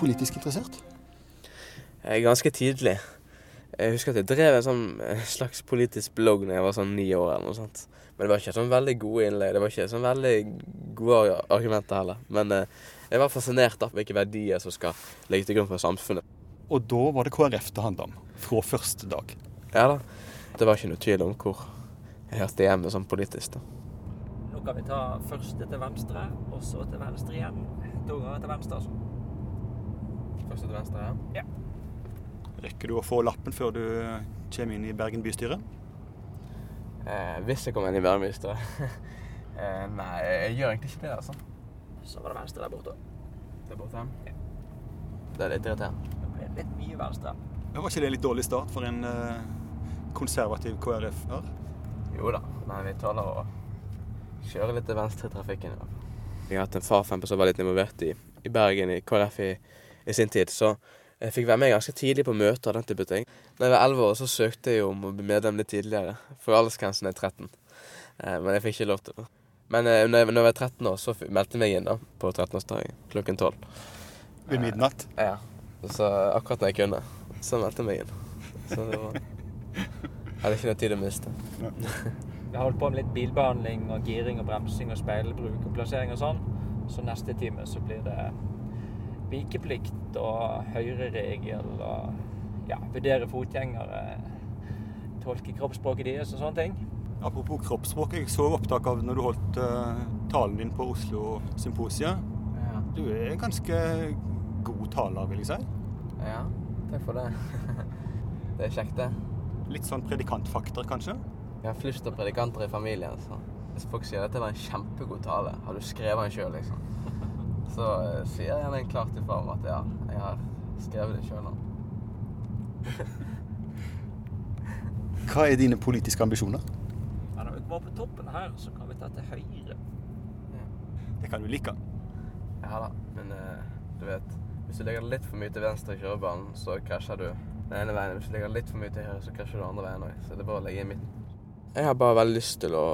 politisk interessert? Eh, Ganske tidlig. Jeg husker at jeg drev en sånn eh, slags politisk blogg da jeg var sånn ni år eller noe sånt. Men det var ikke sånn veldig gode innlegg. Det var ikke sånn veldig gode argumenter heller. Men eh, jeg var fascinert av hvilke verdier som skal ligge til grunn for samfunnet. Og da var det KrF det handla om, fra første dag. Ja da. Det var ikke noe tvil om hvor jeg hørte hjemme sånn politisk. da. Nå kan vi ta første til venstre, og så til venstre igjen. To ganger til venstre, altså. Til venstre, ja. Rekker du å få lappen før du kommer inn i Bergen bystyre? Eh, hvis jeg kommer inn i Værmyster. eh, nei, jeg gjør egentlig ikke det, altså. Så var det venstre der borte. Det er Ja. Det er litt irriterende. Det ble litt mye venstre. Det var ikke det litt dårlig start for en eh, konservativ KrF-er? Jo da, men vi tåler å kjøre litt til venstre i trafikken. Jeg har hatt en farfempe som var litt involvert i, i Bergen, i KrF i, i sin tid. Så jeg fikk være med ganske tidlig på møter og den type ting. Da jeg var 11 år, så søkte jeg jo om å bli medlem litt tidligere, for aldersgrensen er 13. Eh, men jeg fikk ikke lov til det. Men eh, når, jeg, var 13 år, så meldte jeg meg inn da, på 13-årsdagen klokken 12. Ved midnatt? Ja. Så akkurat når jeg kunne, så meldte jeg meg inn. Så det var Jeg hadde ikke noe tid å miste. Vi har holdt på med litt bilbehandling og giring og bremsing og speilbruk og plassering og sånn. Så neste time så blir det vikeplikt og høyreregel og ja, vurdere fotgjengere, tolke kroppsspråket deres og sånne ting. Apropos kroppsspråk, jeg så opptak av når du holdt uh, talen din på Oslo Symposiet. Ja. Du er en ganske god taler, vil jeg si. ja. Takk for det. Det er kjekt, det. Litt sånn predikantfakter, kanskje? Jeg har flust av predikanter i familien. Så hvis folk sier dette var en kjempegod tale, har du skrevet den sjøl, liksom? Så eh, sier jeg gjerne klart ifra om at ja, jeg har skrevet det sjøl nå. Hva er dine politiske ambisjoner? Ja, når vi går på toppen her, så kan vi ta til høyre. Det kan du like. Ja da, men eh, du vet Hvis du legger litt for mye til venstre i kjørebanen, så krasjer du den ene veien. Hvis du legger litt for mye til høyre, så krasjer du den andre veien òg. Så det er bare å legge i midten. Jeg har bare veldig lyst til å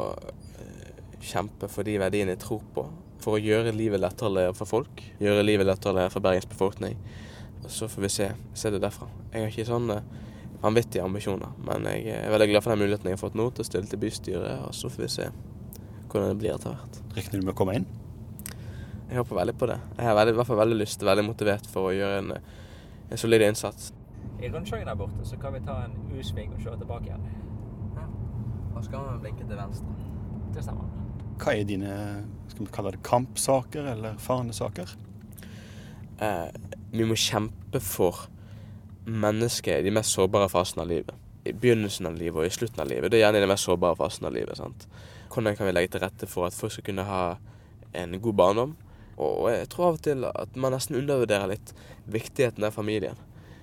eh, kjempe for de verdiene jeg tror på. For å gjøre livet lettere å leve for folk. Gjøre livet lettere å leve for Bergens befolkning. Og så får vi se, se det derfra. Jeg har ikke sånn vanvittige ambisjoner, men jeg er veldig glad for den muligheten jeg har fått nå til å stille til bystyret, og så får vi se hvordan det blir etter hvert. Regner du med å komme inn? Jeg håper veldig på det. Jeg har veldig, i hvert fall veldig lyst, veldig motivert for å gjøre en, en solid innsats. I rundkjøringen der borte så kan vi ta en U-sving og kjøre tilbake igjen. Da skal man blinke til venstre. Det stemmer. Hva er dine skal vi kalle det kampsaker eller fanesaker? Eh, vi må kjempe for mennesket i de mest sårbare fasene av livet. I begynnelsen av livet og i slutten av livet. Det er gjerne i de mest sårbare fasene av livet. sant? Hvordan kan vi legge til rette for at folk skal kunne ha en god barndom? Og jeg tror av og til at man nesten undervurderer litt viktigheten av familien.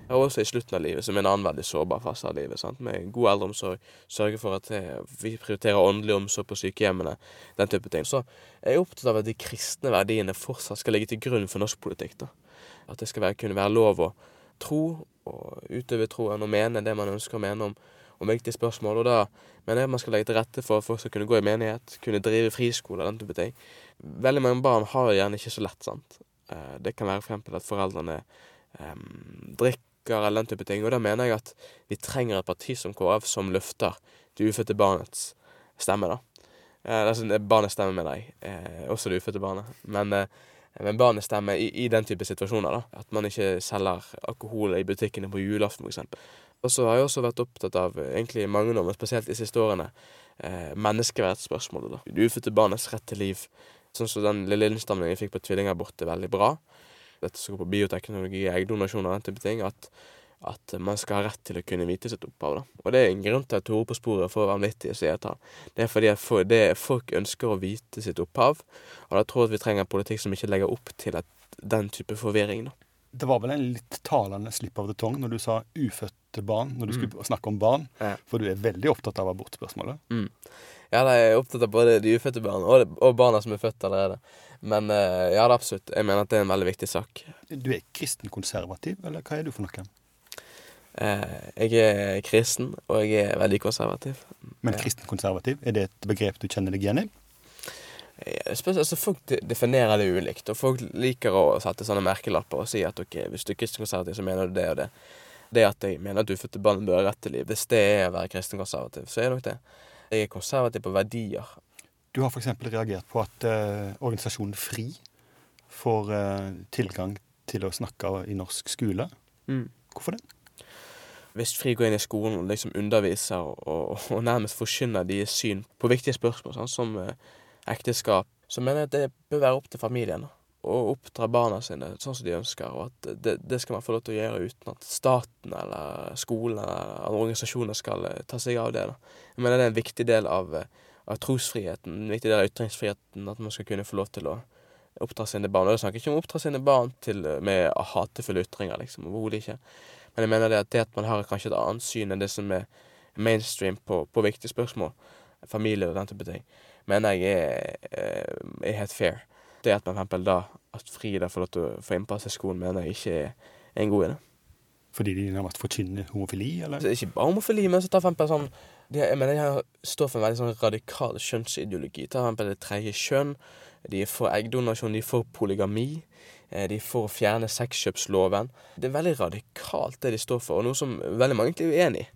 Og også i slutten av livet, som er en annen veldig sårbar fase av livet. sant? Med god eldreomsorg, sørge for at eh, vi prioriterer åndelig omsorg på sykehjemmene, den type ting. Så jeg er opptatt av at de kristne verdiene fortsatt skal ligge til grunn for norsk politikk. da. At det skal være, kunne være lov å tro og utøve troen og mene det man ønsker å mene om, om viktige spørsmål. Og da mener jeg man skal legge til rette for at folk skal kunne gå i menighet, kunne drive friskole og den type ting. Veldig mange barn har det gjerne ikke så lett, sant. Eh, Det kan være f.eks. at foreldrene um, drikker eller den type ting. Og da mener jeg at vi trenger et parti som KrF som løfter det ufødte barnets stemme, da. Eh, altså barnets stemme, mener jeg. Eh, også det ufødte barnet. Men, eh, men barnets stemme i, i den type situasjoner, da. At man ikke selger alkohol i butikkene på julaften, f.eks. Og så har jeg også vært opptatt av, egentlig mange år, men spesielt de siste årene, eh, menneskeverdsspørsmålet. da. Det ufødte barnets rett til liv. Sånn som den lille innstamningen jeg fikk på tvillingabort, er veldig bra. Dette skal gå på bioteknologi, eggdonasjon og den type ting. At, at man skal ha rett til å kunne vite sitt opphav. da. Og det er en grunn til at Tore på sporet får vanvittige seertall. Det er fordi for, det, folk ønsker å vite sitt opphav, og da tror jeg at vi trenger en politikk som ikke legger opp til at, den type forvirring. da. Det var vel en litt talende slip of the tongue når du sa ufødte barn, når du skulle snakke om barn. Ja. For du er veldig opptatt av abortspørsmålet. Ja, da er opptatt av både de ufødte barna og, og barna som er født allerede. Men uh, ja, det absolutt. Jeg mener at det er en veldig viktig sak. Du er kristen konservativ, eller hva er du for noe? Uh, jeg er kristen, og jeg er veldig konservativ. Men Ja. kristen konservativ, er det et begrep du kjenner deg igjen i? Ja, altså, folk definerer det ulikt, og folk liker å sette sånne merkelapper og si at ok, hvis du er kristen konservativ, så mener du det og det. Det at jeg mener at ufødte barn bør ha rett til liv, hvis det er å være kristen konservativ, så er det nok det. Jeg er konservativ på verdier. Du har f.eks. reagert på at eh, organisasjonen FRI får eh, tilgang til å snakke i norsk skole. Hvorfor det? Hvis FRI går inn i skolen og liksom underviser og, og nærmest forkynner deres syn på viktige spørsmål, sånn som eh, ekteskap, så mener jeg at det bør være opp til familien da, å oppdra barna sine sånn som de ønsker, og at det, det skal man få lov til å gjøre uten at staten eller skolen eller andre organisasjoner skal eh, ta seg av det. Da. Jeg mener det er en viktig del av, eh, av trosfriheten, en viktig del av ytringsfriheten, at man skal kunne få lov til å oppdra sine barn. Og jeg snakker ikke om å oppdra sine barn til, eh, med hatefulle ytringer, liksom, overhodet ikke. Men jeg mener det at det at man har kanskje et annet syn enn det som er mainstream på, på viktige spørsmål, familie og den type ting, mener jeg er, er helt fair. Det at man for da, at Frida får lov til å få innpass i skolen, mener jeg ikke er en god idé. Fordi de nærmest forkynner homofili, eller? Altså, ikke bare homofili, men så tar f.eks. sånn de, Jeg mener de står for en veldig sånn radikal kjønnsideologi. Ta f.eks. det tredje kjønn. De er for eggdonasjon, de er for polygami. eh, De er for å fjerne sexkjøpsloven. Det er veldig radikalt, det de står for, og noe som veldig mange egentlig er uenig i.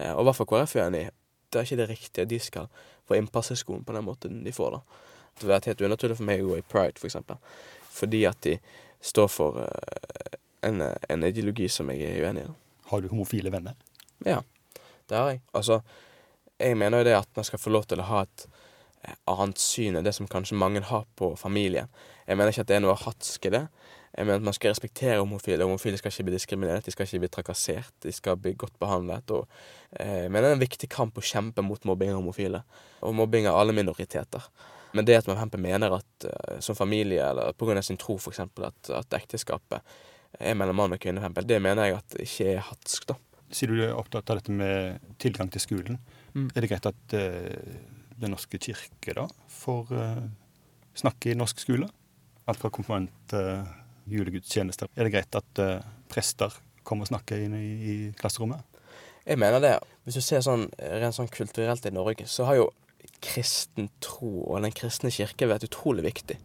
Eh, Og i hvert fall KrF er uenig i. Det er ikke det riktige de skal få innpass i skolen på den måten de får, da. Det ville vært helt unaturlig for meg å gå i pride, for eksempel. Fordi at de står for eh, en, en ideologi som jeg er uenig i. Har du homofile venner? Ja, det har jeg. Altså, jeg mener jo det at man skal få lov til å ha et eh, annet syn enn det som kanskje mange har på familien. Jeg mener ikke at det er noe hatsk i det. Jeg mener at man skal respektere homofile. Homofile skal ikke bli diskriminert, de skal ikke bli trakassert, de skal bli godt behandlet. Og, eh, jeg mener det er en viktig kamp å kjempe mot mobbing av homofile. Og mobbing av alle minoriteter. Men det at man for mener at eh, som familie, eller pga. sin tro f.eks., at, at ekteskapet er mellom mann og kvinne, Hempel, det mener jeg at ikke er hatsk, da. Sier du er opptatt av dette med tilgang til skolen. Mm. Er det greit at uh, Den norske kirke da får uh, snakke i norsk skole? Alt fra konfirmant, uh, julegudstjenester. Er det greit at uh, prester kommer og snakker inn i, i klasserommet? Jeg mener det. Hvis du ser sånn rent sånn kulturelt i Norge, så har jo kristen tro og den kristne kirke vært utrolig viktig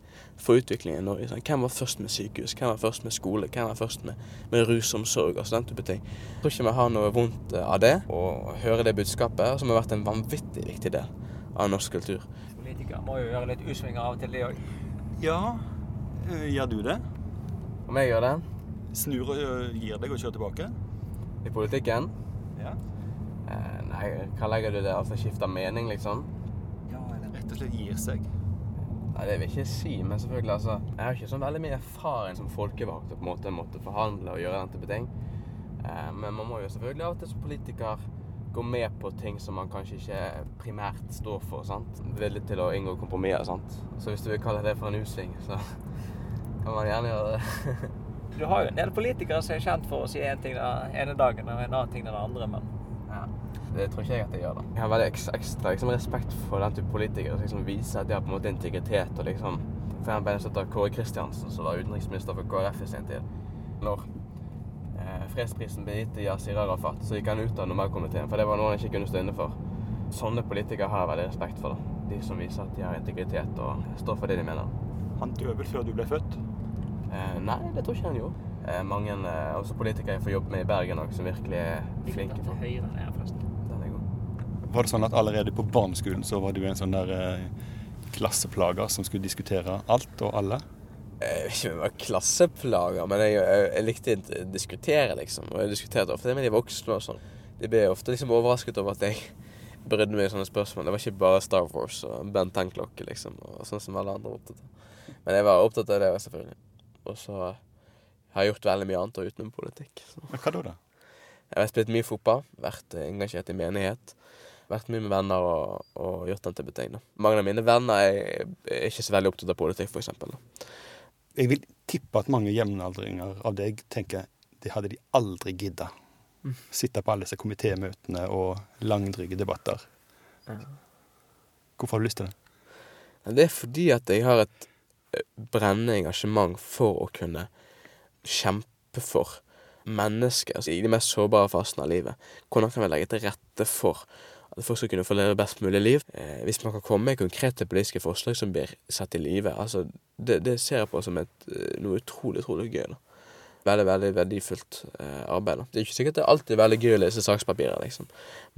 for utviklingen i Norge. Sånn, hvem var først med sykehus, hvem var først med skole, hvem var først med, med rusomsorg og sånn type ting. Jeg tror ikke vi har noe vondt eh, av det, å høre det budskapet, som har vært en vanvittig viktig del av norsk kultur. Politikere må jo gjøre litt U-svinger av og til, de òg. Ja. eh, gjør du det? Om jeg gjør det Snur og eh, gir deg og kjører tilbake? i politikken Ja. eh, Nei, hva legger du i det? Altså skifte mening, liksom? Rett og slett gir seg. Nei, det vil jeg ikke si, men selvfølgelig, altså Jeg har ikke så veldig mye erfaring som folkevalgt og på en måte måtte forhandle og gjøre den type ting. Eh, men man må jo selvfølgelig av og til som politiker gå med på ting som man kanskje ikke primært står for. sant? Villig til å inngå kompromisser. sant? Så hvis du vil kalle det for en U-sving, så kan man gjerne gjøre det. Du har jo en del politikere som er kjent for å si én ting den ene dagen og en annen ting den andre, men. Det tror ikke jeg at jeg gjør, da. Jeg har veldig ekstra, ekstra liksom, respekt for den type politikere som liksom viser at de har på en måte integritet og liksom For en heter Kåre Kristiansen, som var utenriksminister for KrF i sin tid. Når eh, fredsprisen ble gitt til Yasir Arafat, så gikk han ut av normalkomiteen, for det var noe han ikke kunne stå inne for. Sånne politikere har jeg veldig respekt for. da. De som viser at de har integritet og står for det de mener. Han døde vel før du ble født? Eh, nei, det tror ikke han gjorde. Eh, mange eh, også politikere jeg får jobbe med i Bergen òg, som virkelig er flinke. til høyre forresten. Den er god. Var det sånn at allerede på barneskolen så var du en sånn der eh, klasseplager som skulle diskutere alt og alle? Jeg vet ikke om var klasseplager, men jeg, jeg, jeg likte å diskutere, liksom. Og jeg diskuterte ofte med de voksne og sånn. De ble ofte liksom overrasket over at jeg brydde meg i sånne spørsmål. Det var ikke bare Star Wars og Ben 10-klokke, liksom, og sånn som alle andre var opptatt av. Men jeg var opptatt av det, selvfølgelig. Og så har jeg gjort veldig mye annet utenom politikk. Så. Hva da? da? Jeg har spilt mye fotball, vært engasjert i menighet. Vært mye med venner og, og gjort den type ting. Da. Mange av mine venner er, er ikke så veldig opptatt av politikk, eksempel. Jeg vil tippe at mange jevnaldringer av deg tenker det hadde de aldri gidda. Sitte på alle disse komitémøtene og langdryge debatter. Hvorfor har du lyst til det? Det er fordi at jeg har et eh, brennende engasjement for å kunne kjempe for mennesker altså i de mest sårbare fasene av livet. Hvordan kan vi legge til rette for At folk skal kunne få leve best mulig liv. Eh, hvis man kan komme med konkrete politiske forslag som blir satt i live, altså, det, det ser jeg på som et, eh, noe utrolig, utrolig gøy. da. Veldig, veldig verdifullt eh, arbeid. da. Det er ikke sikkert det er alltid veldig gøy å lese sakspapirer, liksom.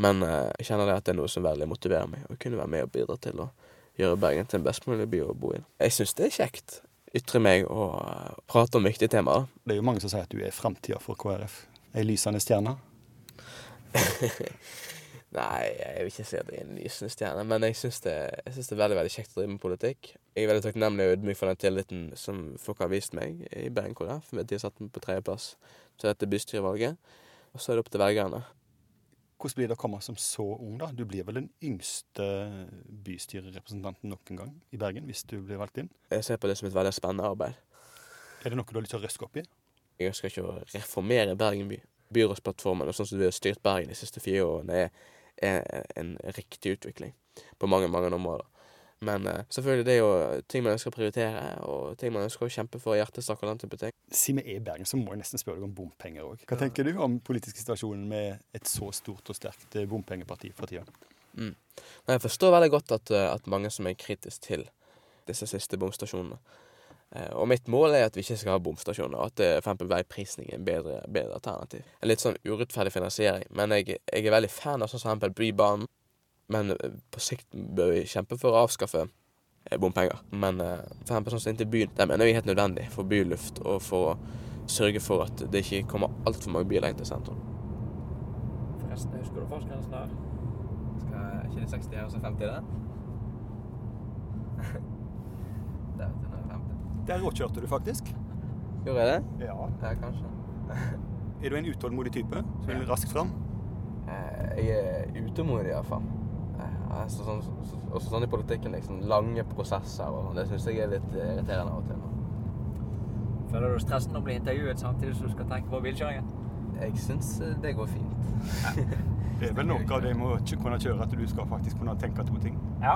Men eh, jeg kjenner det at det er noe som veldig motiverer meg, å kunne være med og bidra til å gjøre Bergen til en best mulig by å bo i. Jeg syns det er kjekt. Ytre meg og eh, prate om viktige temaer. Det er jo mange som sier at du er framtida for KrF. Ei lysende stjerne. Nei, jeg vil ikke si at jeg er en lysende stjerne, men jeg syns det, det er veldig veldig kjekt å drive med politikk. Jeg er veldig takknemlig og ydmyk for den tilliten som folk har vist meg i Bergen KrF. for De har satt meg på tredjeplass til dette bystyrevalget. Og så er det opp til velgerne. Hvordan blir det å komme som så ung, da? Du blir vel den yngste bystyrerepresentanten noen gang i Bergen, hvis du blir valgt inn? Jeg ser på det som et veldig spennende arbeid. Er det noe du har lyst til å røske opp i? Jeg ønsker ikke å reformere Bergen by. Byrådsplattformen og sånn som du har styrt Bergen de siste fire årene, er, er en riktig utvikling på mange, mange områder. Men uh, selvfølgelig, det er jo ting man ønsker å prioritere, og ting man ønsker å kjempe for i hjertesak og den type ting. Siden vi er i Bergen, så må jeg nesten spørre deg om bompenger òg. Hva tenker du om politiske situasjonen med et så stort og sterkt eh, bompengeparti for tida? Mm. Jeg forstår veldig godt at, eh, at mange som er kritisk til disse siste bomstasjonene. Eh, Og mitt mål er at vi ikke skal ha bomstasjoner, og at f.eks. for eksempel veiprisning er en bedre, bedre alternativ. En litt sånn urettferdig finansiering, men jeg, jeg er veldig fan av sånn som f.eks. Bybanen. Men eh, på sikt bør vi kjempe for å avskaffe eh, bompenger. Men eh, for eksempel sånn som inn til byen, det mener jeg er helt nødvendig for byluft og for å sørge for at det ikke kommer altfor mange biler inn til sentrum. Forresten, husker du fartsgrensen her? Skal ikke det 60 her og så 50 der? Der, er råkjørte du faktisk. Gjorde jeg det? Ja. Ja, kanskje. Er du en utålmodig type som vil raskt fram? Eh, Jeg er utålmodig iallfall. Altså, sånn, også sånn i politikken, liksom. Lange prosesser og sånn. Det syns jeg er litt eh, irriterende av og til. Føler du stressen å bli intervjuet samtidig som du skal tenke på bilkjøringen? Jeg syns eh, det går fint. Det er vel noe av det med å kunne kjøre, at du skal faktisk kunne tenke to ting. Ja.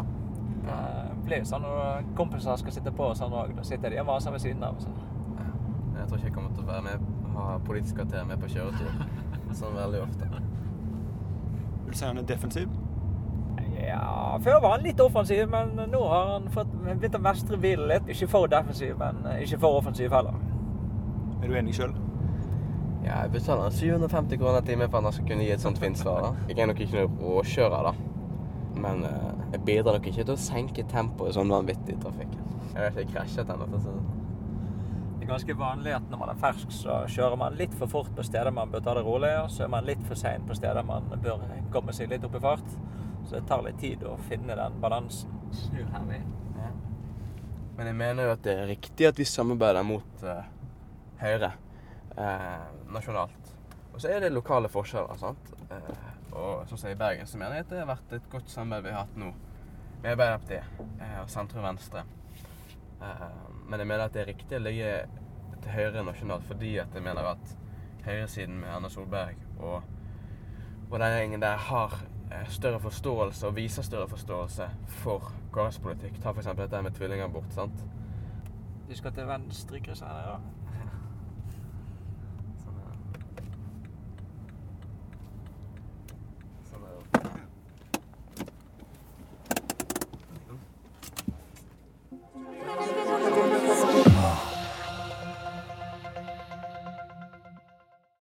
Det blir jo sånn når kompiser skal sitte på og sånn òg. Da sitter de og maser ved siden av. Så. Jeg tror ikke jeg kommer til å være med ha Politisk kvarter med på kjøretur sånn veldig ofte. Vil du si han er defensiv? Ja, Før var han litt offensiv, men nå har han fått begynt å mestre bilen litt. Ikke for defensiv, men ikke for offensiv heller. Er du enig sjøl? Ja, jeg betaler 750 kroner timen for at han skal kunne gi et sånt fint svar. Jeg er nok ikke noen råkjører, da. Men eh, jeg bidrar nok ikke til å senke tempoet sånn vanvittig i trafikken. Jeg vet ikke, jeg krasjet ennå. for å si det sånn. Det er ganske vanlig at når man er fersk, så kjører man litt for fort på steder man bør ta det rolig, og så er man litt for sein på steder man bør komme seg litt opp i fart. Så det tar litt tid å finne den balansen. Snur her vi. Ja. Men jeg mener jo at det er riktig at vi samarbeider mot uh, Høyre uh, nasjonalt. Og så er det lokale forskjeller. sant? Eh, og sånn som i Bergen, jeg at det har vært et godt samarbeid vi har hatt nå med Arbeiderpartiet eh, og sentrum venstre. Eh, men jeg mener at det er riktig å ligge til høyre nasjonalt fordi at jeg mener at høyresiden med Erna Solberg og, og den gjengen der har eh, større forståelse og viser større forståelse for KrFs politikk. Ta f.eks. dette med tvillingabort. sant? Du skal til venstre, Kristian. Ja.